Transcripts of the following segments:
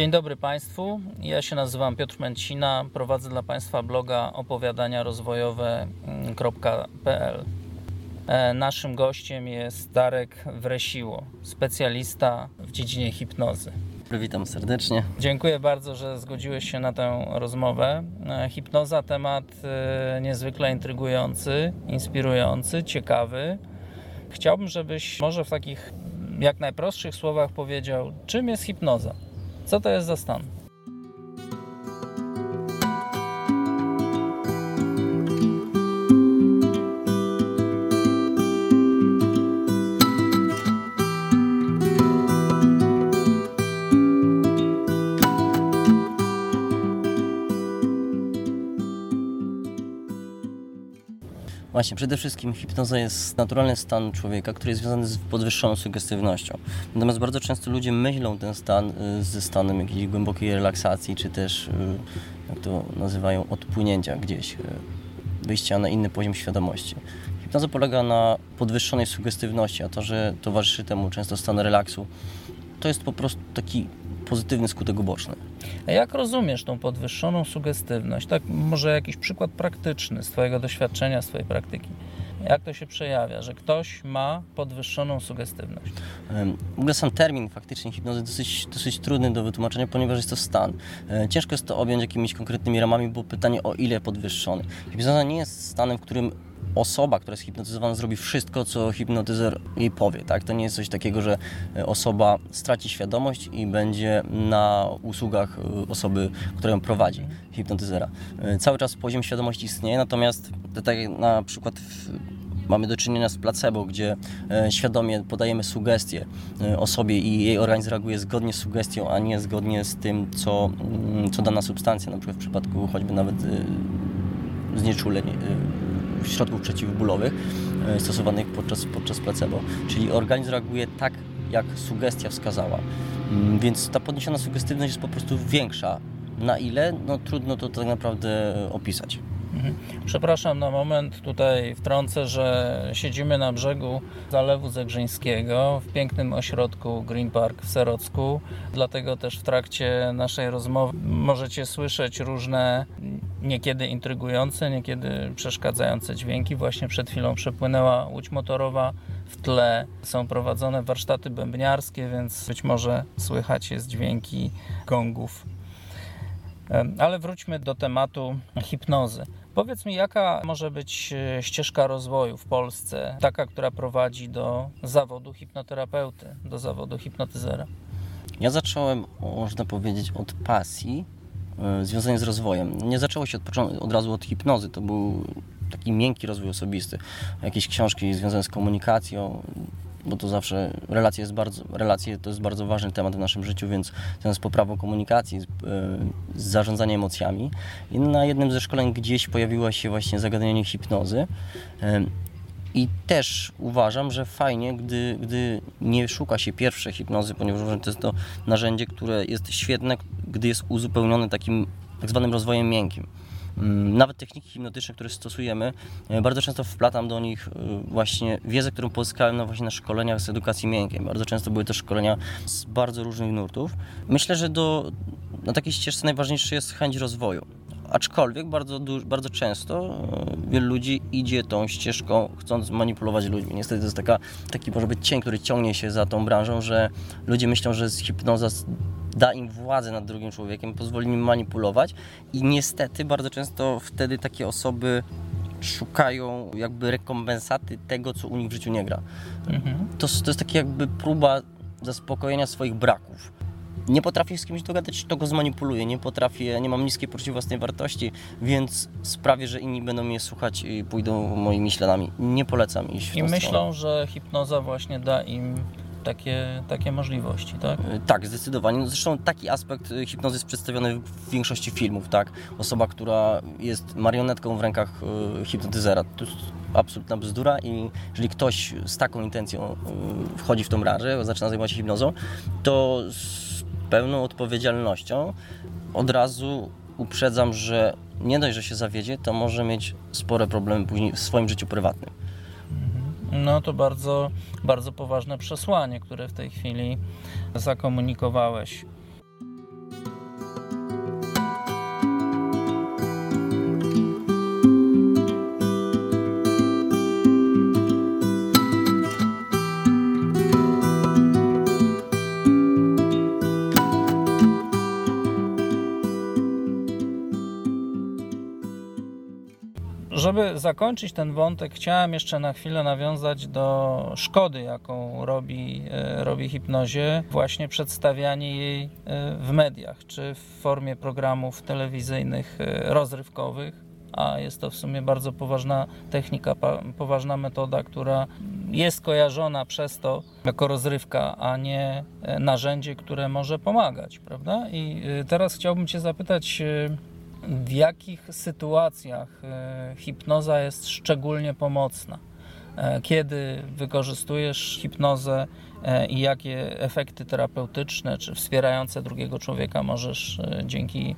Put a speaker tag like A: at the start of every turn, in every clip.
A: Dzień dobry Państwu. Ja się nazywam Piotr Męcina. Prowadzę dla Państwa bloga opowiadania rozwojowe.pl. E, naszym gościem jest Darek Wresiło, specjalista w dziedzinie hipnozy.
B: Witam serdecznie.
A: Dziękuję bardzo, że zgodziłeś się na tę rozmowę. E, hipnoza temat e, niezwykle intrygujący, inspirujący, ciekawy. Chciałbym, żebyś może w takich jak najprostszych słowach powiedział, czym jest hipnoza. Co to jest za stan?
B: Właśnie, przede wszystkim hipnoza jest naturalny stan człowieka, który jest związany z podwyższoną sugestywnością. Natomiast bardzo często ludzie myślą ten stan y, ze stanem jakiejś głębokiej relaksacji, czy też, y, jak to nazywają, odpłynięcia gdzieś, y, wyjścia na inny poziom świadomości. Hipnoza polega na podwyższonej sugestywności, a to, że towarzyszy temu często stan relaksu, to jest po prostu taki pozytywny skutek uboczny.
A: A jak rozumiesz tą podwyższoną sugestywność? Tak, może jakiś przykład praktyczny z Twojego doświadczenia, z Twojej praktyki. Jak to się przejawia, że ktoś ma podwyższoną sugestywność?
B: W ogóle sam termin faktycznie hipnozy dosyć, dosyć trudny do wytłumaczenia, ponieważ jest to stan. E, Ciężko jest to objąć jakimiś konkretnymi ramami, bo pytanie o ile podwyższony. Hipnoza nie jest stanem, w którym osoba, która jest hipnotyzowana, zrobi wszystko, co hipnotyzer jej powie. Tak? To nie jest coś takiego, że e, osoba straci świadomość i będzie na usługach e, osoby, która ją prowadzi, hipnotyzera. E, Cały czas poziom świadomości istnieje, natomiast tak na przykład w, mamy do czynienia z placebo, gdzie świadomie podajemy sugestie osobie i jej organizm reaguje zgodnie z sugestią, a nie zgodnie z tym, co, mm, co dana substancja, na przykład w przypadku choćby nawet znieczuleń, środków przeciwbólowych e, stosowanych podczas, podczas placebo. Czyli organizm reaguje tak, jak sugestia wskazała. Mm, Więc ta podniesiona sugestywność jest po prostu większa. Na ile? No trudno to tak naprawdę opisać.
A: Mhm. Przepraszam na moment, tutaj wtrącę, że siedzimy na brzegu Zalewu Zegrzyńskiego w pięknym ośrodku Green Park w Serocku. Dlatego też w trakcie naszej rozmowy możecie słyszeć różne niekiedy intrygujące, niekiedy przeszkadzające dźwięki. Właśnie przed chwilą przepłynęła łódź motorowa. W tle są prowadzone warsztaty bębniarskie, więc być może słychać jest dźwięki gongów Ale wróćmy do tematu hipnozy. Powiedz mi, jaka może być e, ścieżka rozwoju w Polsce, taka, która prowadzi do zawodu hipnoterapeuty, do zawodu hipnotyzera?
B: Ja zacząłem, można powiedzieć, od pasji e, związanej z rozwojem. Nie zaczęło się od, od razu od hipnozy, to był taki miękki rozwój osobisty. Jakieś książki związane z komunikacją, bo to zawsze relacje, jest bardzo, relacje to jest bardzo ważny temat w naszym życiu, więc z poprawą komunikacji, z, e, z emocjami. I na jednym ze szkoleń gdzieś pojawiło się właśnie zagadnienie hipnozy. E, I też uważam, że fajnie, gdy, gdy nie szuka się pierwszej hipnozy, ponieważ uważam, że to jest to narzędzie, które jest świetne, gdy jest uzupełnione takim tak zwanym rozwojem miękkim. Mm, Nawet techniki hipnotyczne, które stosujemy, e, bardzo często wplatam do nich e, właśnie wiedzę, którą pozyskałem na właśnie na szkoleniach z edukacji miękkiej. Bardzo często były to szkolenia z bardzo różnych nurtów. Myślę, że do, na takiej ścieżce najważniejsze jest chęć rozwoju. Aczkolwiek bardzo, bardzo często e, wielu ludzi idzie tą ścieżką, chcąc manipulować ludźmi. Niestety to jest taka, taki może być cień, który ciągnie się za tą branżą, że ludzie myślą, że hipnoza da im władzę nad drugim człowiekiem, pozwoli im manipulować i niestety bardzo często wtedy takie osoby szukają jakby rekompensaty tego, co u nich w życiu nie gra.
A: Mhm.
B: To, to jest taka jakby próba zaspokojenia swoich braków. Nie potrafię z kimś dogadać, to go zmanipuluję, nie potrafię, nie mam niskiej poczucia własnej wartości, więc sprawię, że inni będą mnie słuchać i pójdą moimi śladami. Nie polecam iść w
A: I myślą, że hipnoza właśnie da im takie, takie możliwości, tak?
B: Y, Tak, zdecydowanie. No Zresztą taki aspekt y, hipnozy jest przedstawiony w większości filmów, tak? Osoba, która jest marionetką w rękach y, hipnotyzera. To jest absolutna bzdura i jeżeli ktoś z taką intencją wchodzi w tą branżę, zaczyna zajmować się hipnozą, to pełną odpowiedzialnością od razu uprzedzam, że nie dość, że się zawiedzie, to może mieć spore problemy później w swoim życiu prywatnym.
A: No to bardzo, bardzo poważne przesłanie, które w tej chwili zakomunikowałeś. Zakończyć ten wątek, chciałem jeszcze na chwilę nawiązać do szkody, jaką robi, e, robi hipnozie, właśnie przedstawianie jej e, w mediach, czy w formie programów telewizyjnych e, rozrywkowych a jest to w sumie bardzo poważna technika, poważna metoda, która jest kojarzona przez to jako rozrywka, a nie narzędzie, które może pomagać, prawda? I teraz chciałbym Cię zapytać, w jakich sytuacjach e, hipnoza jest szczególnie pomocna? E, kiedy wykorzystujesz hipnozę e, i jakie efekty terapeutyczne czy wspierające drugiego człowieka możesz dzięki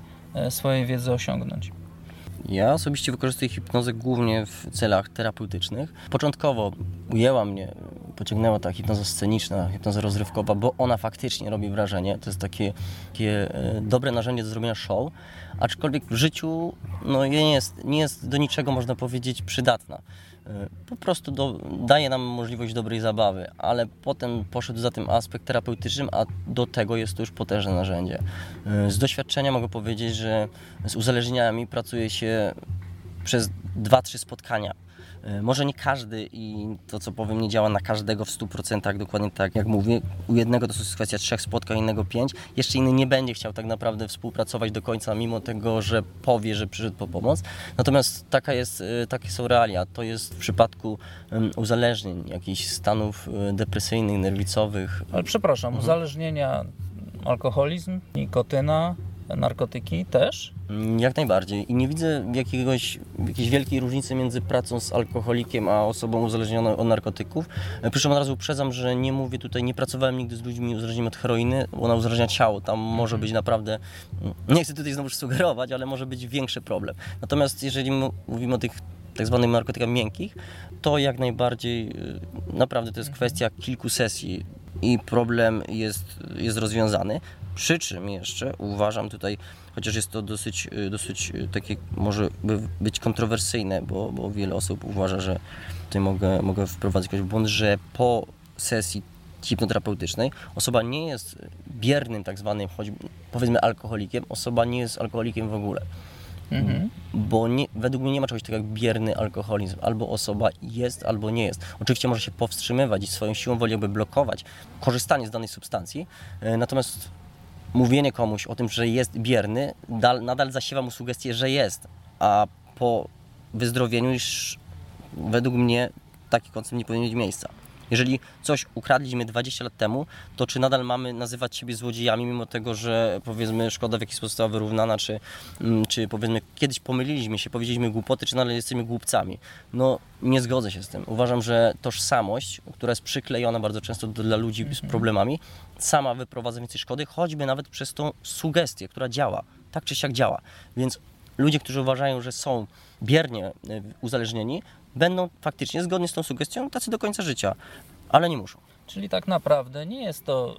A: swojej wiedzy osiągnąć?
B: Ja osobiście wykorzystuję hipnozę głównie w celach terapeutycznych. Początkowo ujęła mnie, pociągnęła ta hipnoza sceniczna, hipnoza rozrywkowa, bo ona faktycznie robi wrażenie. To jest takie, takie dobre narzędzie do zrobienia show, aczkolwiek w życiu no, nie, jest, nie jest do niczego, można powiedzieć, przydatna. E, po prostu do, daje nam możliwość dobrej zabawy, ale potem poszedł za tym aspekt terapeutyczny, a do tego jest to już potężne narzędzie. E, z doświadczenia mogę powiedzieć, że z uzależnieniami pracuje się przez 2-3 spotkania E, może nie każdy i to co powiem nie działa na każdego w 100% dokładnie tak jak mówię. U jednego to jest kwestia trzech spotkań, innego pięć. Jeszcze inny nie będzie chciał tak naprawdę współpracować do końca, mimo tego, że powie, że przyszedł po pomoc. Natomiast taka jest, e, takie są realia. To jest w przypadku uzależnień, jakichś stanów e, depresyjnych, nerwicowych.
A: Ale przepraszam, mhm. uzależnienia, alkoholizm, nikotyna, narkotyki też?
B: Jak najbardziej. I nie widzę jakiegoś, jakiejś wielkiej różnicy między pracą z alkoholikiem, a osobą uzależnioną od narkotyków. Przy czym od razu uprzedzam, że nie mówię tutaj, nie pracowałem nigdy z ludźmi uzależnionymi od heroiny, bo ona uzależnia ciało. Tam może być naprawdę, nie chcę tutaj znowu sugerować, ale może być większy problem. Natomiast jeżeli mówimy o tych tak zwanych narkotykach miękkich, to jak najbardziej y, naprawdę to jest kwestia kilku sesji i problem jest, jest rozwiązany. Przy czym jeszcze uważam tutaj, chociaż jest to dosyć, y, dosyć y, takie, może być kontrowersyjne, bo, bo wiele osób uważa, że tutaj mogę, mogę wprowadzić jakiś błąd, że po sesji hipnoterapeutycznej osoba nie jest biernym tak zwanym, choć powiedzmy alkoholikiem, osoba nie jest alkoholikiem w ogóle. Mhm. Bo nie, według mnie nie ma czegoś takiego jak bierny alkoholizm. Albo osoba jest, albo nie jest. Oczywiście może się powstrzymywać i swoją siłą woli jakby blokować korzystanie z danej substancji, e, natomiast mówienie komuś o tym, że jest bierny, dal, nadal zasiewa mu sugestię, że jest, a po wyzdrowieniu już według mnie taki koncept nie powinien mieć miejsca. Jeżeli coś ukradliśmy 20 lat temu, to czy nadal mamy nazywać siebie złodziejami, mimo tego, że powiedzmy szkoda w jakiś sposób została wyrównana, czy, mm, czy powiedzmy kiedyś pomyliliśmy się, powiedzieliśmy głupoty, czy nadal jesteśmy głupcami? No nie zgodzę się z tym. Uważam, że tożsamość, która jest przyklejona bardzo często dla ludzi z mhm. problemami, sama wyprowadza więcej szkody, choćby nawet przez tą sugestię, która działa. Tak czy siak działa. Więc ludzie, którzy uważają, że są biernie e, uzależnieni, będą faktycznie zgodnie z tą sugestią tacy do końca życia, ale nie muszą.
A: Czyli tak naprawdę nie jest to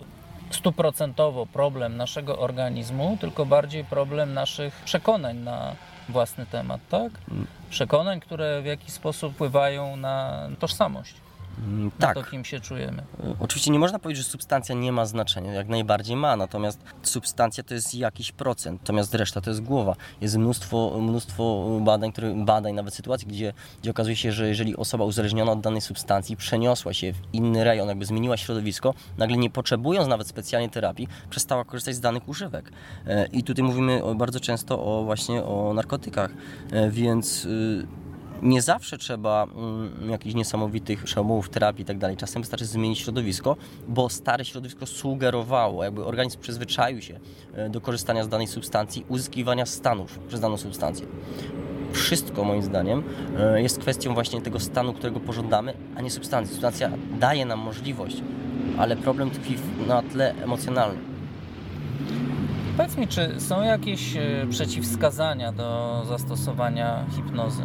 A: stuprocentowo problem naszego organizmu, tylko bardziej problem naszych przekonań na własny temat, tak? Mm. Przekonań, które w jakiś sposób wpływają na tożsamość. Mm, tak. to, kim się czujemy.
B: Oczywiście nie można powiedzieć, że substancja nie ma znaczenia, jak najbardziej ma, natomiast substancja to jest jakiś procent, natomiast reszta to jest głowa. Jest mnóstwo, mnóstwo badań, które, badań, nawet sytuacji, gdzie, gdzie okazuje się, że jeżeli osoba uzależniona od danej substancji przeniosła się w inny rejon, jakby zmieniła środowisko, nagle nie potrzebując nawet specjalnej terapii, przestała korzystać z danych używek. E, I tutaj mówimy bardzo często o właśnie o narkotykach, e, więc y, nie zawsze trzeba mm, jakichś niesamowitych przełomów, terapii i tak dalej. Czasem wystarczy zmienić środowisko, bo stare środowisko sugerowało, jakby organizm przyzwyczaił się e, do korzystania z danej substancji, uzyskiwania stanów przez daną substancję. Wszystko moim zdaniem e, jest kwestią właśnie tego stanu, którego pożądamy, a nie substancji. Substancja daje nam możliwość, ale problem tkwi na tle emocjonalnym.
A: Powiedz mi, czy są jakieś e, przeciwwskazania do zastosowania hipnozy?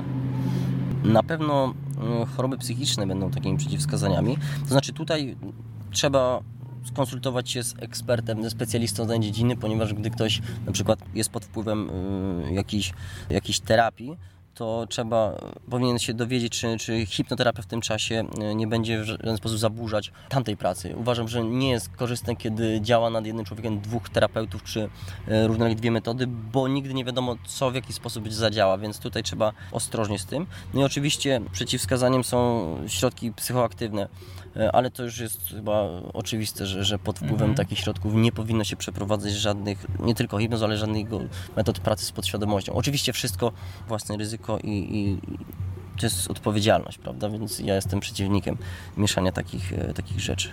B: Na pewno e, choroby psychiczne będą takimi przeciwwskazaniami. To znaczy tutaj trzeba skonsultować się z ekspertem, ze specjalistą danej dziedziny, ponieważ gdy ktoś na przykład jest pod wpływem y, jakiejś, jakiejś terapii, to trzeba, powinien się dowiedzieć, czy, czy hipnoterapia w tym czasie e, nie będzie w żaden sposób zaburzać tamtej pracy. Uważam, że nie jest korzystne, kiedy działa nad jednym człowiekiem dwóch terapeutów, czy e, równolegle dwie metody, bo nigdy nie wiadomo, co w jaki sposób zadziała, więc tutaj trzeba ostrożnie z tym. No i oczywiście przeciwwskazaniem są środki psychoaktywne, ale to już jest chyba oczywiste, że, że pod wpływem
A: Mhm.
B: takich środków nie powinno się przeprowadzać żadnych, nie tylko hipnoz, ale żadnych metod pracy z podświadomością. Oczywiście wszystko własne ryzyko i, i to jest odpowiedzialność, prawda? Więc ja jestem przeciwnikiem mieszania takich, e, takich rzeczy.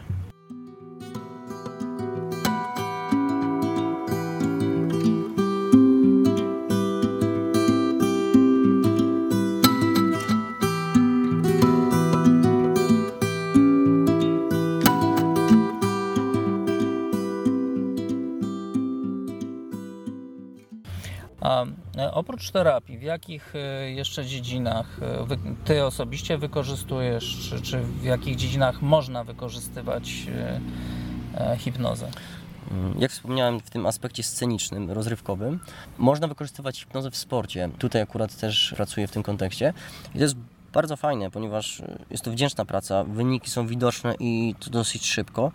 A: Oprócz terapii, w jakich e, jeszcze dziedzinach e, ty osobiście wykorzystujesz, czy, czy w jakich dziedzinach można wykorzystywać e, hipnozę?
B: Mm, Jak wspomniałem w tym aspekcie scenicznym, rozrywkowym, można wykorzystywać hipnozę w sporcie. Tutaj akurat też pracuję w tym kontekście i to jest bardzo fajne, ponieważ y, jest to wdzięczna praca, wyniki są widoczne i to dosyć szybko.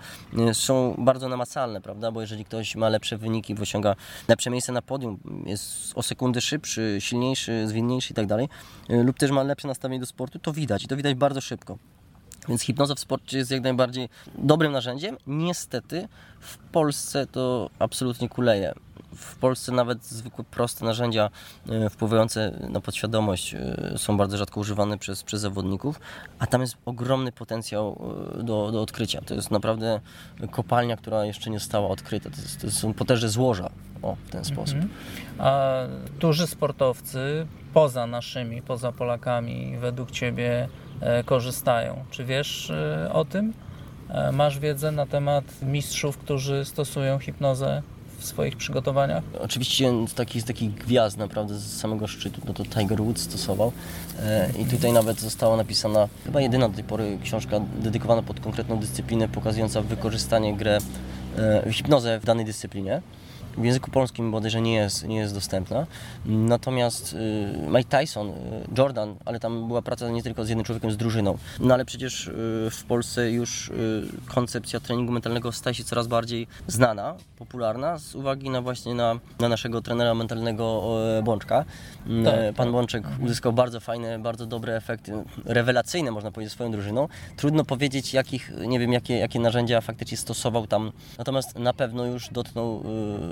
B: Y, Są bardzo namacalne, prawda? Bo jeżeli ktoś ma lepsze wyniki, osiąga lepsze miejsce na podium, jest o sekundy szybszy, silniejszy, zwinniejszy i tak dalej, y, lub też ma lepsze nastawienie do sportu, to widać i to widać bardzo szybko. Więc hipnoza w sporcie jest jak najbardziej dobrym narzędziem. Niestety w Polsce to absolutnie kuleje. W Polsce nawet zwykłe proste narzędzia e, wpływające na podświadomość e, są bardzo rzadko używane przez, przez zawodników, a tam jest ogromny potencjał e, do, do odkrycia. To jest naprawdę kopalnia, która jeszcze nie została odkryta. To, jest, to są potężne złoża o, w ten sposób.
A: Mhm. A duży sportowcy poza naszymi, poza Polakami, według ciebie korzystają. Czy wiesz o tym? Masz wiedzę na temat mistrzów, którzy stosują hipnozę w swoich przygotowaniach?
B: Oczywiście z takich, z takich gwiazd naprawdę z samego szczytu, no to Tiger Woods stosował e, i tutaj nawet została napisana chyba jedyna do tej pory książka dedykowana pod konkretną dyscyplinę, pokazująca wykorzystanie grę, e, hipnozę w danej dyscyplinie. W języku polskim bodajże nie jest, nie jest dostępna. Natomiast y, Mike Tyson, y, Jordan, ale tam była praca nie tylko z jednym człowiekiem, z drużyną. No ale przecież y, w Polsce już koncepcja treningu mentalnego staje się coraz bardziej znana, popularna z uwagi na właśnie na, na naszego trenera mentalnego e, Bączka. Mm,
A: Tak,
B: e, Pan
A: tak.
B: Bączek uzyskał bardzo fajne, bardzo dobre efekty, rewelacyjne można powiedzieć swoją drużyną. Trudno powiedzieć jakich, nie wiem jakie, jakie narzędzia faktycznie stosował tam, natomiast na pewno już dotknął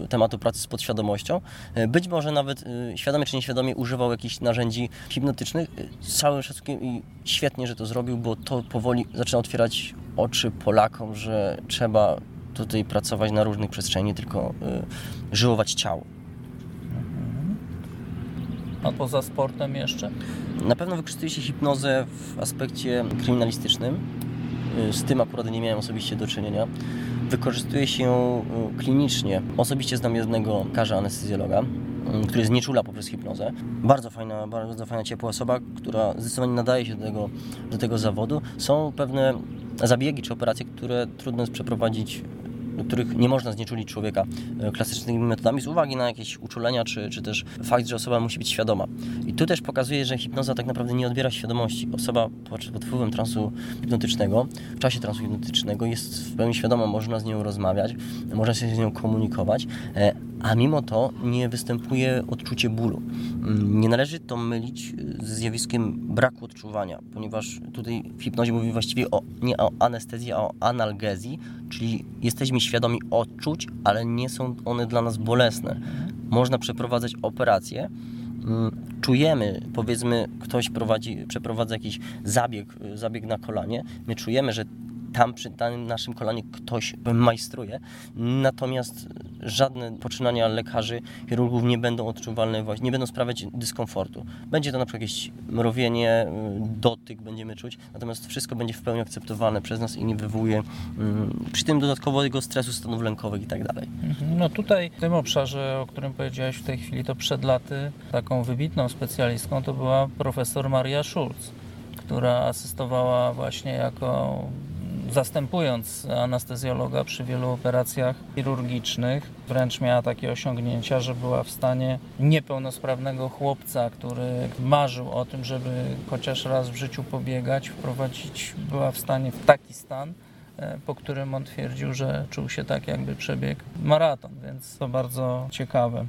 B: y, tematu pracy z podświadomością. E, Być może nawet y, świadomie czy nieświadomie używał jakichś narzędzi hipnotycznych. Z całym szacunkiem i świetnie, że to zrobił, bo to powoli zaczyna otwierać oczy Polakom, że trzeba tutaj pracować na różnych przestrzeniach, nie tylko żyłować ciało.
A: A poza sportem jeszcze?
B: Na pewno wykorzystuje się hipnozę w aspekcie kryminalistycznym. Z tym akurat nie miałem osobiście do czynienia. Wykorzystuje się ją y, klinicznie. Osobiście znam jednego lekarza anestezjologa, y, który znieczula poprzez hipnozę. Bardzo fajna, bardzo fajna, ciepła osoba, która zdecydowanie nadaje się do tego, do tego zawodu. Są pewne zabiegi czy operacje, które trudno jest przeprowadzić których nie można znieczulić człowieka e, klasycznymi metodami z uwagi na jakieś uczulenia, czy, czy też fakt, że osoba musi być świadoma. I tu też pokazuje, że hipnoza tak naprawdę nie odbiera świadomości. Osoba pod, wpływem transu hipnotycznego, w czasie transu hipnotycznego jest w pełni świadoma, można z nią rozmawiać, można się z nią komunikować, e, a mimo to nie występuje odczucie bólu. Mm, Nie należy to mylić e, ze zjawiskiem braku odczuwania, ponieważ tutaj w hipnozie mówimy właściwie o, nie o anestezji, a o analgezji, czyli jesteśmy świadomi odczuć, ale nie są one dla nas bolesne. Można przeprowadzać operacje, mm, czujemy, powiedzmy, ktoś prowadzi, przeprowadza jakiś zabieg, y, zabieg na kolanie, my czujemy, że tam przy danym naszym kolanie ktoś majstruje, natomiast żadne poczynania lekarzy, chirurgów nie będą odczuwalne, nie będą sprawiać dyskomfortu. Będzie to na przykład jakieś mrowienie, y, dotyk będziemy czuć, natomiast wszystko będzie w pełni akceptowane przez nas i nie wywołuje mm, przy tym dodatkowego stresu, stanów lękowych i tak dalej.
A: Mhm. No tutaj w tym obszarze, o którym powiedziałeś w tej chwili, to przed laty taką wybitną specjalistką to była profesor Maria Schulz, która asystowała właśnie jako zastępując anestezjologa przy wielu operacjach chirurgicznych. Wręcz miała takie osiągnięcia, że była w stanie niepełnosprawnego chłopca, który marzył o tym, żeby chociaż raz w życiu pobiegać, wprowadzić, była w stanie w taki stan, e, po którym on twierdził, że czuł się tak, jakby przebiegł maraton, więc to bardzo ciekawe.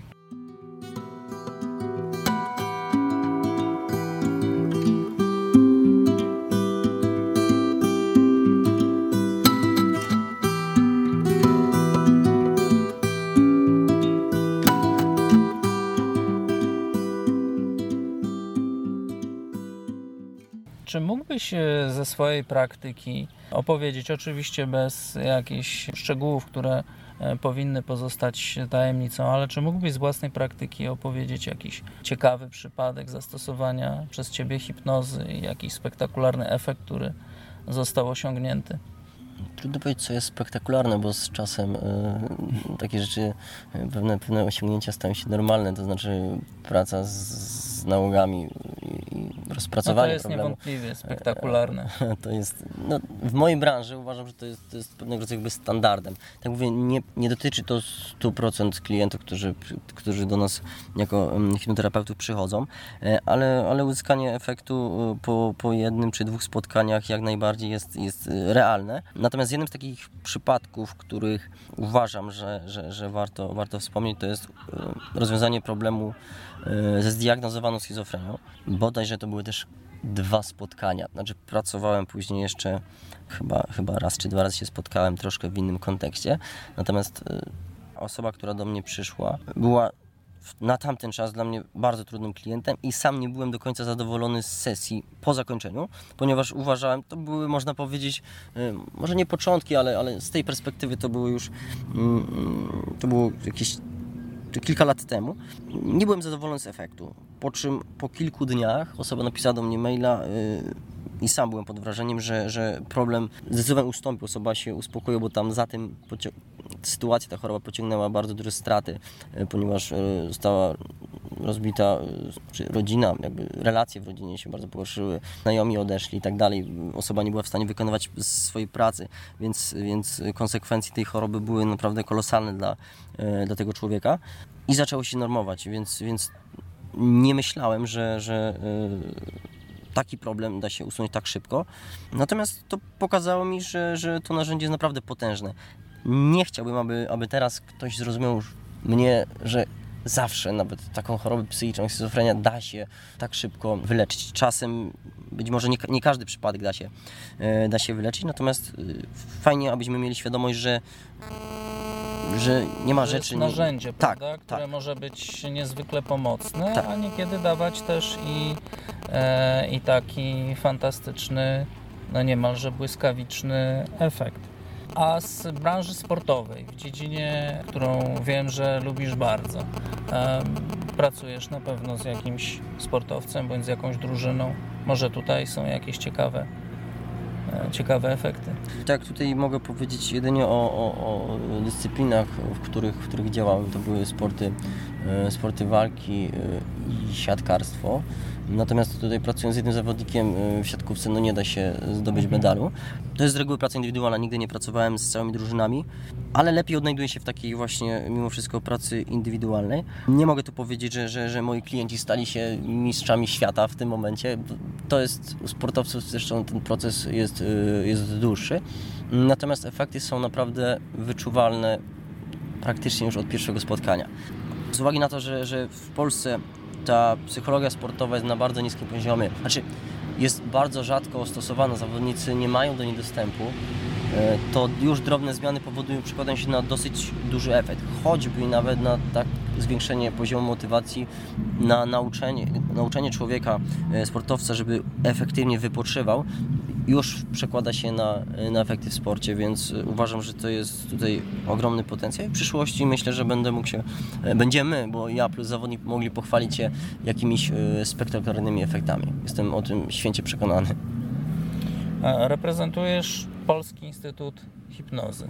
A: Czy mógłbyś e, ze swojej praktyki opowiedzieć, oczywiście bez jakichś szczegółów, które e, powinny pozostać tajemnicą, ale czy mógłbyś z własnej praktyki opowiedzieć jakiś ciekawy przypadek zastosowania przez Ciebie hipnozy i jakiś spektakularny efekt, który został osiągnięty?
B: Trudno powiedzieć, co jest spektakularne, bo z czasem y, takie rzeczy, pewne, pewne osiągnięcia stają się normalne, to znaczy praca z, z nałogami i, i rozpracowanie
A: no to jest
B: problemu.
A: niewątpliwie spektakularne.
B: To jest, no, w mojej branży uważam, że to jest, to jest pewnego rodzaju jakby standardem. Tak mówię, nie, nie dotyczy to 100% klientów, którzy, którzy do nas jako hipnoterapeutów przychodzą, e, ale, ale uzyskanie efektu e, po, po jednym czy dwóch spotkaniach jak najbardziej jest, jest e, realne. Natomiast jednym z takich przypadków, których uważam, że, że, że warto, warto wspomnieć, to jest rozwiązanie problemu ze zdiagnozowaną schizofrenią. Bodajże to były też dwa spotkania. Znaczy pracowałem później jeszcze chyba, chyba raz czy dwa razy się spotkałem troszkę w innym kontekście. Natomiast osoba, która do mnie przyszła, była na tamten czas dla mnie bardzo trudnym klientem i sam nie byłem do końca zadowolony z sesji po zakończeniu, ponieważ uważałem, to były można powiedzieć, może nie początki, ale, ale z tej perspektywy to było już, to było jakieś kilka lat temu. Nie byłem zadowolony z efektu, po czym po kilku dniach osoba napisała do mnie maila, i sam byłem pod wrażeniem, że, że problem zdecydowanie ustąpił. Osoba się uspokoiła, bo tam za tym sytuacja, ta choroba pociągnęła bardzo duże straty, e, ponieważ e, została rozbita e, rodzina, jakby relacje w rodzinie się bardzo pogorszyły, znajomi odeszli i tak dalej. Osoba nie była w stanie wykonywać swojej pracy, więc, więc konsekwencje tej choroby były naprawdę kolosalne dla, dla tego człowieka i zaczęło się normować, więc, więc nie myślałem, że, że taki problem da się usunąć tak szybko. Natomiast to pokazało mi, że, że to narzędzie jest naprawdę potężne. Nie chciałbym, aby, aby teraz ktoś zrozumiał mnie, że zawsze nawet taką chorobę psychiczną, schizofrenia da się tak szybko wyleczyć. Czasem być może nie, nie każdy przypadek da się, e, da się wyleczyć, natomiast e, fajnie, abyśmy mieli świadomość, że że nie ma
A: że
B: rzeczy...
A: Jest narzędzie,
B: tak,
A: prawda? które
B: tak.
A: może być niezwykle pomocne,
B: tak.
A: a niekiedy dawać też i, e, i taki fantastyczny, no niemalże błyskawiczny efekt. A z branży sportowej, w dziedzinie, którą wiem, że lubisz bardzo, pracujesz na pewno z jakimś sportowcem bądź z jakąś drużyną. Może tutaj są jakieś ciekawe E, ciekawe efekty.
B: Tak, tutaj mogę powiedzieć jedynie o, o, o dyscyplinach, w których, w których działałem. To były sporty, e, sporty walki e, i siatkarstwo. Natomiast tutaj pracując z jednym zawodnikiem w siatkówce, no nie da się zdobyć mhm. medalu. To jest z reguły praca indywidualna, nigdy nie pracowałem z całymi drużynami, ale lepiej odnajduję się w takiej właśnie, mimo wszystko, pracy indywidualnej. Nie mogę tu powiedzieć, że, że, że moi klienci stali się mistrzami świata w tym momencie. To jest u sportowców zresztą ten proces jest, y, jest dłuższy. Natomiast efekty są naprawdę wyczuwalne praktycznie już od pierwszego spotkania. Z uwagi na to, że, że w Polsce ta psychologia sportowa jest na bardzo niskim poziomie, znaczy jest bardzo rzadko stosowana, zawodnicy nie mają do niej dostępu, e, to już drobne zmiany powodują, przekładają się na dosyć duży efekt, choćby nawet na tak zwiększenie poziomu motywacji, na nauczenie, nauczenie człowieka, e, sportowca, żeby efektywnie wypoczywał, już przekłada się na, na efekty w sporcie, więc uważam, że to jest tutaj ogromny potencjał. W przyszłości myślę, że będę mógł się, e, będziemy, bo ja plus zawodnik mogli pochwalić się jakimiś e, spektakularnymi efektami. Jestem o tym święcie przekonany.
A: Reprezentujesz Polski Instytut Hipnozy.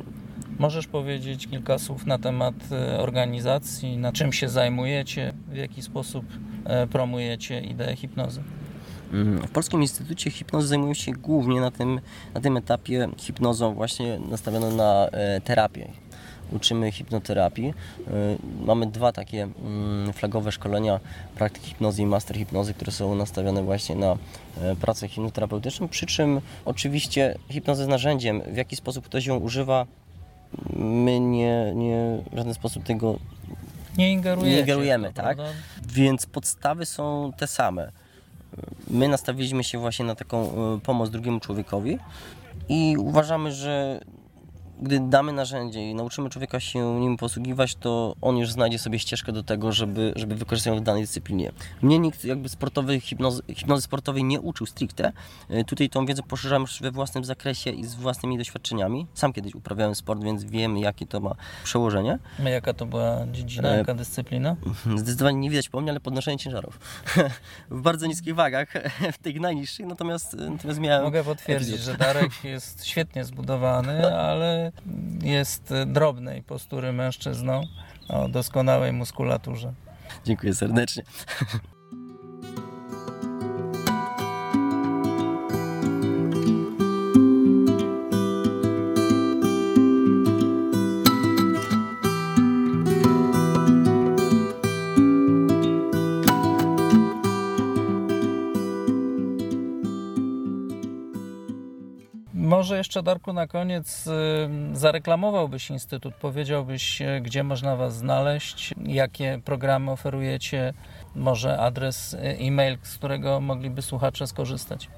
A: Możesz powiedzieć kilka słów na temat e, organizacji, na czym się zajmujecie, w jaki sposób promujecie ideę hipnozy?
B: Mm, W Polskim Instytucie Hipnozy zajmują się głównie na tym, na tym etapie hipnozą właśnie nastawioną na e, terapię. Uczymy hipnoterapii. E, Mamy dwa takie mm, flagowe szkolenia praktyk hipnozy i master hipnozy, które są nastawione właśnie na e, pracę hipnoterapeutyczną, przy czym oczywiście hipnoza jest narzędziem, w jaki sposób ktoś ją używa, my nie, nie w żaden sposób tego
A: Nie.
B: Nie ingerujemy, tak? Więc podstawy są te same. My nastawiliśmy się właśnie na taką e, pomoc drugiemu człowiekowi i uważamy, że gdy damy narzędzie i nauczymy człowieka się nim posługiwać, to on już znajdzie sobie ścieżkę do tego, żeby, żeby wykorzystać ją w danej dyscyplinie. Mnie nikt jakby sportowej hipnozy, hipnozy sportowej nie uczył stricte. E, Tutaj tą wiedzę poszerzam już we własnym zakresie i z własnymi doświadczeniami. Sam kiedyś uprawiałem sport, więc wiem jakie to ma przełożenie.
A: A Jaka to była dziedzina,
B: E,
A: jaka dyscyplina?
B: Zdecydowanie nie widać po mnie, ale podnoszenie ciężarów. w bardzo niskich wagach, w tych najniższych, natomiast, natomiast miałem...
A: Mogę potwierdzić,
B: epizod.
A: że Darek jest świetnie zbudowany, ale jest drobnej postury mężczyzną o doskonałej muskulaturze.
B: Dziękuję serdecznie.
A: Jeszcze Darku na koniec zareklamowałbyś Instytut, powiedziałbyś, y, gdzie można Was znaleźć, jakie programy oferujecie, może adres y, e-mail, z którego mogliby słuchacze skorzystać.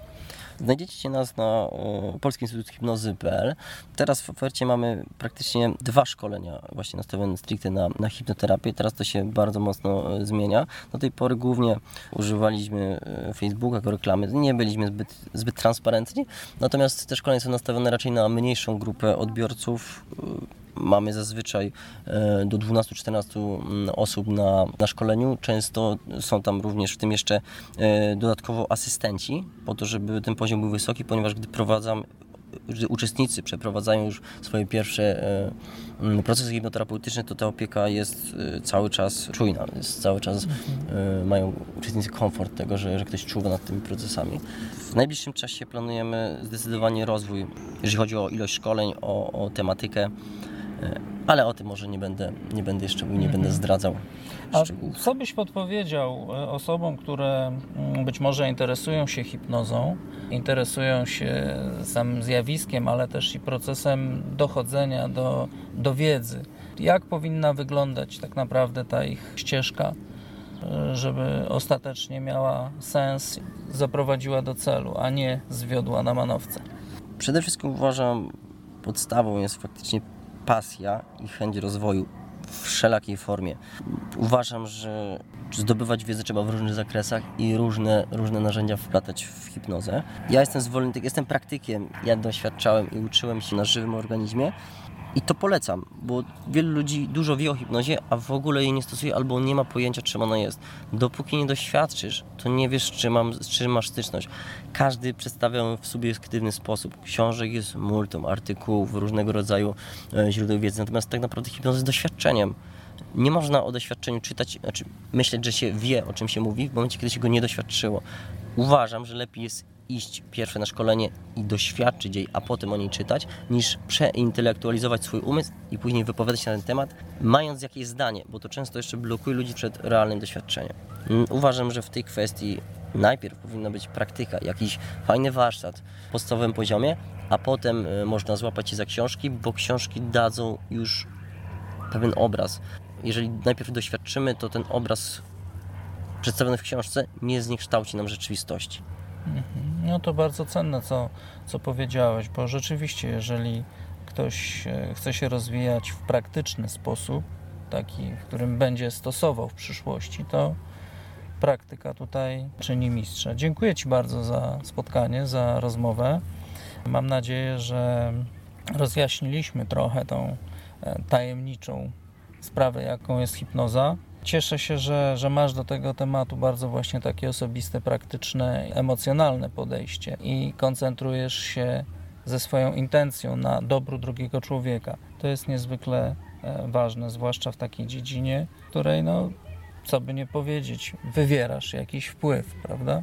B: Znajdziecie nas na e, Polski Instytut Hipnozy.pl. Teraz w ofercie mamy praktycznie dwa szkolenia właśnie nastawione stricte na, na hipnoterapię. Teraz to się bardzo mocno e, zmienia. Do tej pory głównie używaliśmy e, Facebooka jako reklamy. Nie byliśmy zbyt, zbyt transparentni. Natomiast te szkolenia są nastawione raczej na mniejszą grupę odbiorców. Mamy zazwyczaj e, do 12-14 mm, osób na, na szkoleniu. Często są tam również w tym jeszcze e, dodatkowo asystenci, po to, żeby ten poziom był wysoki, ponieważ gdy prowadzam, gdy uczestnicy przeprowadzają już swoje pierwsze e, mm, procesy hipnoterapeutyczne, to ta opieka jest cały czas czujna, jest cały czas e, mają uczestnicy komfort tego, że, że ktoś czuwa nad tymi procesami. W najbliższym czasie planujemy zdecydowanie rozwój, jeżeli chodzi o ilość szkoleń, o, o tematykę, ale o tym może nie będę, nie będę jeszcze mówił, nie będę zdradzał
A: A
B: szczegółów.
A: co byś podpowiedział e, osobom, które mm, być może interesują się hipnozą, interesują się samym zjawiskiem, ale też i procesem dochodzenia do, do wiedzy? Jak powinna wyglądać tak naprawdę ta ich ścieżka, e, żeby ostatecznie miała sens, zaprowadziła do celu, a nie zwiodła na manowce?
B: Przede wszystkim uważam, podstawą jest faktycznie pasja i chęć rozwoju w wszelakiej formie. Uważam, że zdobywać wiedzę trzeba w różnych zakresach i różne, różne narzędzia wplatać w hipnozę. Ja jestem zwolennikiem, jestem praktykiem, ja doświadczałem i uczyłem się na żywym organizmie i to polecam, bo wielu ludzi dużo wie o hipnozie, a w ogóle jej nie stosuje albo nie ma pojęcia, czym ona jest. Dopóki nie doświadczysz, to nie wiesz, z czym, mam, z czym masz styczność. Każdy przedstawia ją w subiektywny sposób. Książek jest multum, artykułów, różnego rodzaju e, źródeł wiedzy, natomiast tak naprawdę hipnoza jest doświadczeniem. Nie można o doświadczeniu czytać, znaczy myśleć, że się wie, o czym się mówi, w momencie, kiedy się go nie doświadczyło. Uważam, że lepiej jest iść pierwsze na szkolenie i doświadczyć jej, a potem o niej czytać, niż przeintelektualizować swój umysł i później wypowiadać się na ten temat, mając jakieś zdanie, bo to często jeszcze blokuje ludzi przed realnym doświadczeniem. Mm, Uważam, że w tej kwestii najpierw powinna być praktyka, jakiś fajny warsztat w podstawowym poziomie, a potem y, można złapać się za książki, bo książki dadzą już pewien obraz. Jeżeli najpierw doświadczymy, to ten obraz przedstawiony w książce nie zniekształci nam rzeczywistości.
A: No to bardzo cenne, co, co powiedziałeś, bo rzeczywiście, jeżeli ktoś e, chce się rozwijać w praktyczny sposób, taki, w którym będzie stosował w przyszłości, to praktyka tutaj czyni mistrza. Dziękuję Ci bardzo za spotkanie, za rozmowę. Mam nadzieję, że rozjaśniliśmy trochę tą e, tajemniczą sprawę, jaką jest hipnoza. Cieszę się, że, że masz do tego tematu bardzo właśnie takie osobiste, praktyczne, emocjonalne podejście i koncentrujesz się ze swoją intencją na dobru drugiego człowieka. To jest niezwykle e, ważne, zwłaszcza w takiej dziedzinie, której, no, co by nie powiedzieć, wywierasz jakiś wpływ, prawda?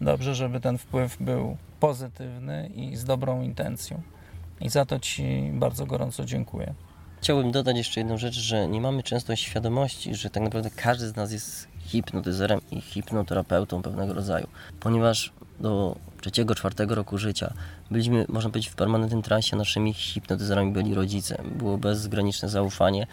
A: dobrze, żeby ten wpływ był pozytywny i z dobrą intencją. I za to Ci bardzo gorąco dziękuję.
B: Chciałbym dodać jeszcze jedną rzecz, że nie mamy często świadomości, że tak naprawdę każdy z nas jest hipnotyzerem i hipnoterapeutą pewnego rodzaju, ponieważ do trzeciego, czwartego roku życia byliśmy, można powiedzieć, w permanentnym transie, naszymi hipnotyzerami byli rodzice. Było bezgraniczne zaufanie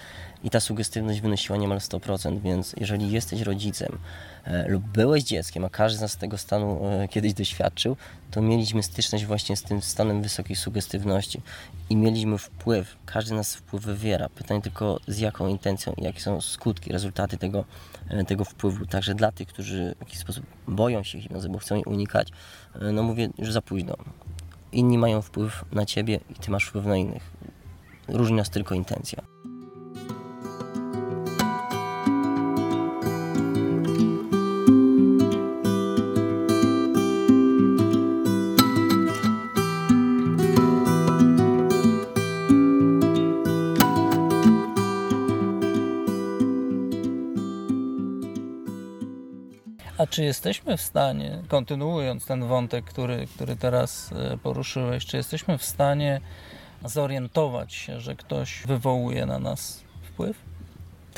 B: i ta sugestywność wynosiła niemal 100%, więc jeżeli jesteś rodzicem e, lub byłeś dzieckiem, a każdy z nas tego stanu e, kiedyś doświadczył, to mieliśmy styczność właśnie z tym stanem wysokiej sugestywności i mieliśmy wpływ, każdy nas wpływ wywiera. Pytanie tylko z jaką intencją i jakie są skutki, rezultaty tego, e, tego wpływu. Także dla tych, którzy w jakiś sposób boją się hipnozy, bo chcą jej unikać, e, no mówię, już za późno. Inni mają wpływ na ciebie i ty masz wpływ na innych. Różni nas tylko intencja.
A: Czy jesteśmy w stanie, kontynuując ten wątek, który, który teraz e, poruszyłeś, czy jesteśmy w stanie zorientować się, że ktoś wywołuje na nas wpływ?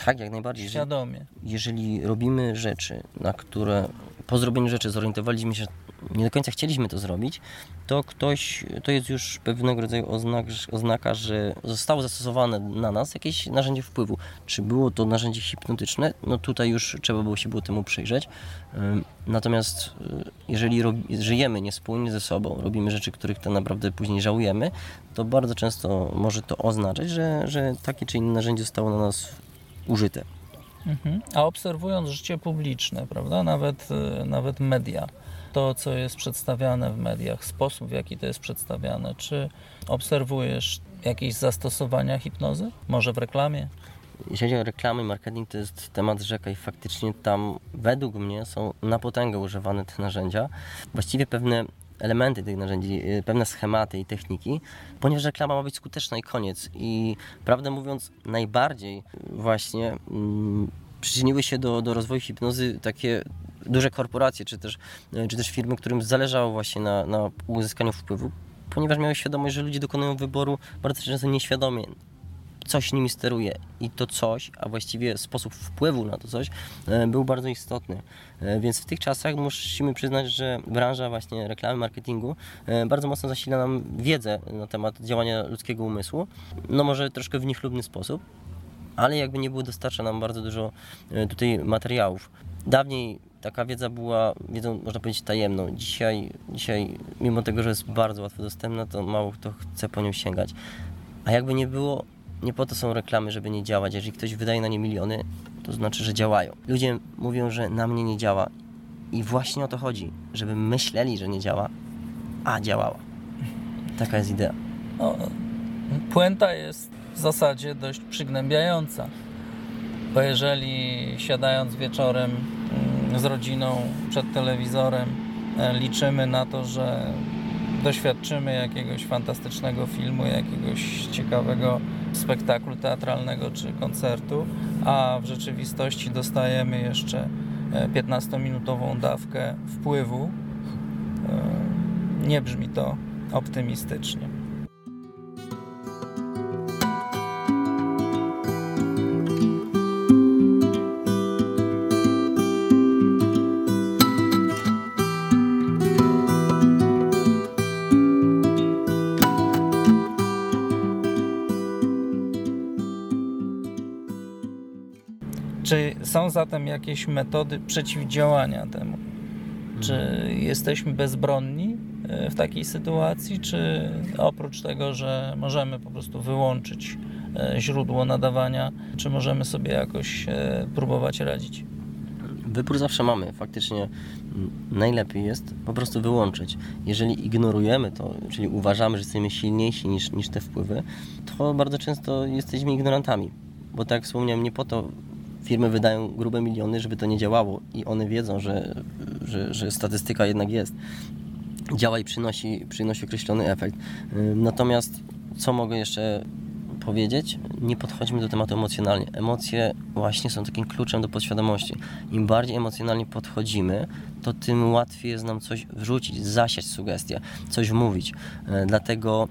B: Tak, jak najbardziej. Jeżeli,
A: Świadomie.
B: jeżeli robimy rzeczy, na które po zrobieniu rzeczy zorientowaliśmy się, nie do końca chcieliśmy to zrobić, to ktoś, to jest już pewnego rodzaju oznak, oznaka, że zostało zastosowane na nas jakieś narzędzie wpływu. Czy było to narzędzie hipnotyczne? No tutaj już trzeba było się było temu przyjrzeć. Natomiast y, jeżeli żyjemy niespójnie ze sobą, robimy rzeczy, których tak naprawdę później żałujemy, to bardzo często może to oznaczać, że, że takie czy inne narzędzie zostało na nas użyte.
A: Mhm. A obserwując życie publiczne, prawda, nawet, e, nawet media, to co jest przedstawiane w mediach, sposób w jaki to jest przedstawiane, czy obserwujesz jakieś zastosowania hipnozy? Może w reklamie?
B: Jeśli chodzi o reklamy i marketing, to jest temat rzeka i faktycznie tam według mnie są na potęgę używane te narzędzia. Właściwie pewne elementy tych narzędzi, y, pewne schematy i techniki, ponieważ reklama ma być skuteczna i koniec. I prawdę mówiąc, najbardziej właśnie mm, przyczyniły się do, do rozwoju hipnozy takie duże korporacje, czy też, y, czy też firmy, którym zależało właśnie na, na uzyskaniu wpływu, ponieważ miały świadomość, że ludzie dokonują wyboru bardzo często nieświadomie coś nimi steruje i to coś, a właściwie sposób wpływu na to coś e, był bardzo istotny. E, Więc w tych czasach musimy przyznać, że branża właśnie reklamy, marketingu e, bardzo mocno zasila nam wiedzę na temat działania ludzkiego umysłu. No może troszkę w niechlubny sposób, ale jakby nie było, dostarcza nam bardzo dużo e, tutaj materiałów. Dawniej taka wiedza była wiedzą, można powiedzieć, tajemną. Dzisiaj, dzisiaj mimo tego, że jest bardzo łatwo dostępna, to mało kto chce po nią sięgać. A jakby nie było, nie po to są reklamy, żeby nie działać. Jeżeli ktoś wydaje na nie miliony, to znaczy, że działają. Ludzie mówią, że na mnie nie działa. I właśnie o to chodzi, żeby myśleli, że nie działa, a działała. Taka jest idea.
A: No, puenta jest w zasadzie dość przygnębiająca, bo jeżeli siadając wieczorem z rodziną przed telewizorem e, liczymy na to, że doświadczymy jakiegoś fantastycznego filmu, jakiegoś ciekawego spektaklu teatralnego czy koncertu, a w rzeczywistości dostajemy jeszcze e, 15-minutową dawkę wpływu, e, nie brzmi to optymistycznie. Czy są zatem jakieś metody przeciwdziałania temu? Czy jesteśmy bezbronni e, w takiej sytuacji, czy oprócz tego, że możemy po prostu wyłączyć e, źródło nadawania, czy możemy sobie jakoś e, próbować radzić?
B: Wybór zawsze mamy. Faktycznie najlepiej jest po prostu wyłączyć. Jeżeli ignorujemy to, czyli uważamy, że jesteśmy silniejsi niż, niż te wpływy, to bardzo często jesteśmy ignorantami. Bo tak jak wspomniałem, nie po to firmy wydają grube miliony, żeby to nie działało i one wiedzą, że, że, że statystyka jednak jest. Działa i przynosi, przynosi określony efekt. Natomiast co mogę jeszcze powiedzieć, nie podchodźmy do tematu emocjonalnie. Emocje właśnie są takim kluczem do podświadomości. Im bardziej emocjonalnie podchodzimy, to tym łatwiej jest nam coś wrzucić, zasiać sugestię, coś mówić. E, Dlatego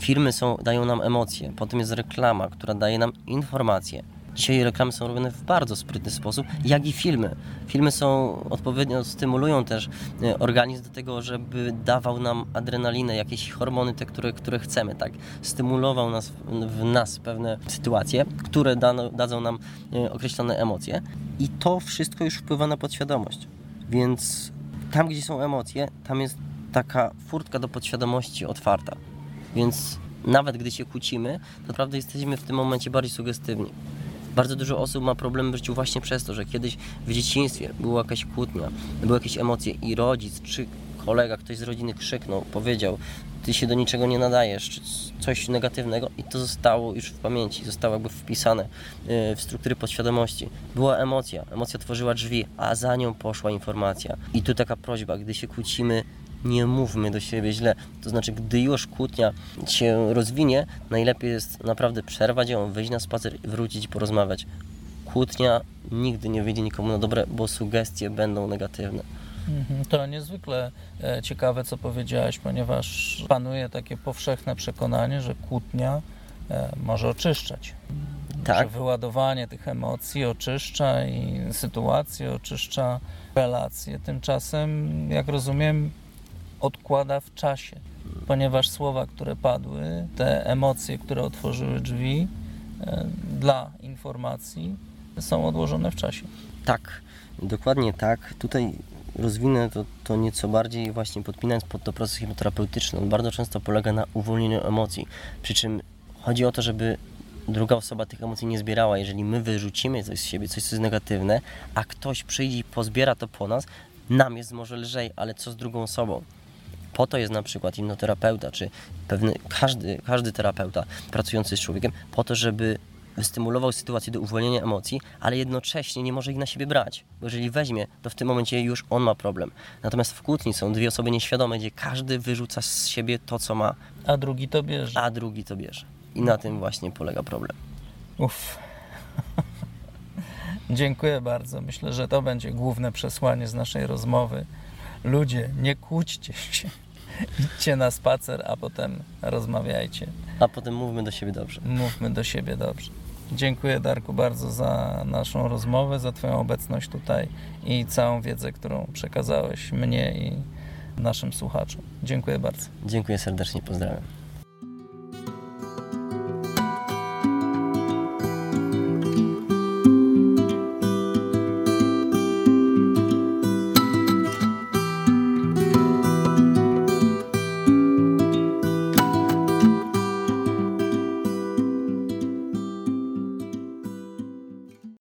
B: firmy są, dają nam emocje, potem jest reklama, która daje nam informacje. Dzisiaj reklamy są robione w bardzo sprytny sposób, jak i filmy. Filmy są odpowiednio stymulują też e, organizm do tego, żeby dawał nam adrenalinę, jakieś hormony, te, które, które chcemy, tak. Stymulował nas, w nas pewne sytuacje, które dano, dadzą nam e, określone emocje i to wszystko już wpływa na podświadomość. Więc tam, gdzie są emocje, tam jest taka furtka do podświadomości otwarta. Więc nawet gdy się kłócimy, to naprawdę jesteśmy w tym momencie bardziej sugestywni. Bardzo dużo osób ma problemy w życiu właśnie przez to, że kiedyś w dzieciństwie była jakaś kłótnia, były jakieś emocje i rodzic czy kolega, ktoś z rodziny krzyknął, powiedział, ty się do niczego nie nadajesz, czy coś negatywnego i to zostało już w pamięci, zostało jakby wpisane y, w struktury podświadomości. Była emocja, emocja tworzyła drzwi, a za nią poszła informacja. I tu taka prośba, gdy się kłócimy, nie mówmy do siebie źle. To znaczy, gdy już kłótnia się rozwinie, najlepiej jest naprawdę przerwać ją, wyjść na spacer i wrócić i porozmawiać. Kłótnia nigdy nie wyjdzie nikomu na dobre, bo sugestie będą negatywne.
A: Mhm, To niezwykle e, ciekawe, co powiedziałeś, ponieważ panuje takie powszechne przekonanie, że kłótnia e, może oczyszczać.
B: Tak.
A: Że wyładowanie tych emocji oczyszcza i sytuację oczyszcza relacje. Tymczasem, jak rozumiem, odkłada w czasie, ponieważ słowa, które padły, te emocje, które otworzyły drzwi e, dla informacji, są odłożone w czasie.
B: Tak, dokładnie tak. Tutaj rozwinę to, to nieco bardziej, właśnie podpinając pod to proces hipnoterapeutyczny. On bardzo często polega na uwolnieniu emocji. Przy czym chodzi o to, żeby druga osoba tych emocji nie zbierała. Jeżeli my wyrzucimy coś z siebie, coś, co jest negatywne, a ktoś przyjdzie i pozbiera to po nas, nam jest może lżej, ale co z drugą osobą? Po to jest na przykład hipnoterapeuta, czy pewny, każdy, każdy terapeuta pracujący z człowiekiem, po to, żeby wystymulował sytuację do uwolnienia emocji, ale jednocześnie nie może ich na siebie brać. Bo jeżeli weźmie, to w tym momencie już on ma problem. Natomiast w kłótni są dwie osoby nieświadome, gdzie każdy wyrzuca z siebie to, co ma,
A: A drugi to bierze.
B: a drugi to bierze. I na tym właśnie polega problem.
A: Uff. Dziękuję bardzo. Myślę, że to będzie główne przesłanie z naszej rozmowy. Ludzie, nie kłóćcie się. Idźcie na spacer, a potem rozmawiajcie.
B: A potem mówmy do siebie dobrze.
A: Mówmy do siebie dobrze. Dziękuję Darku bardzo za naszą rozmowę, za Twoją obecność tutaj i całą wiedzę, którą przekazałeś mnie i naszym słuchaczom. Dziękuję bardzo.
B: Dziękuję serdecznie, pozdrawiam.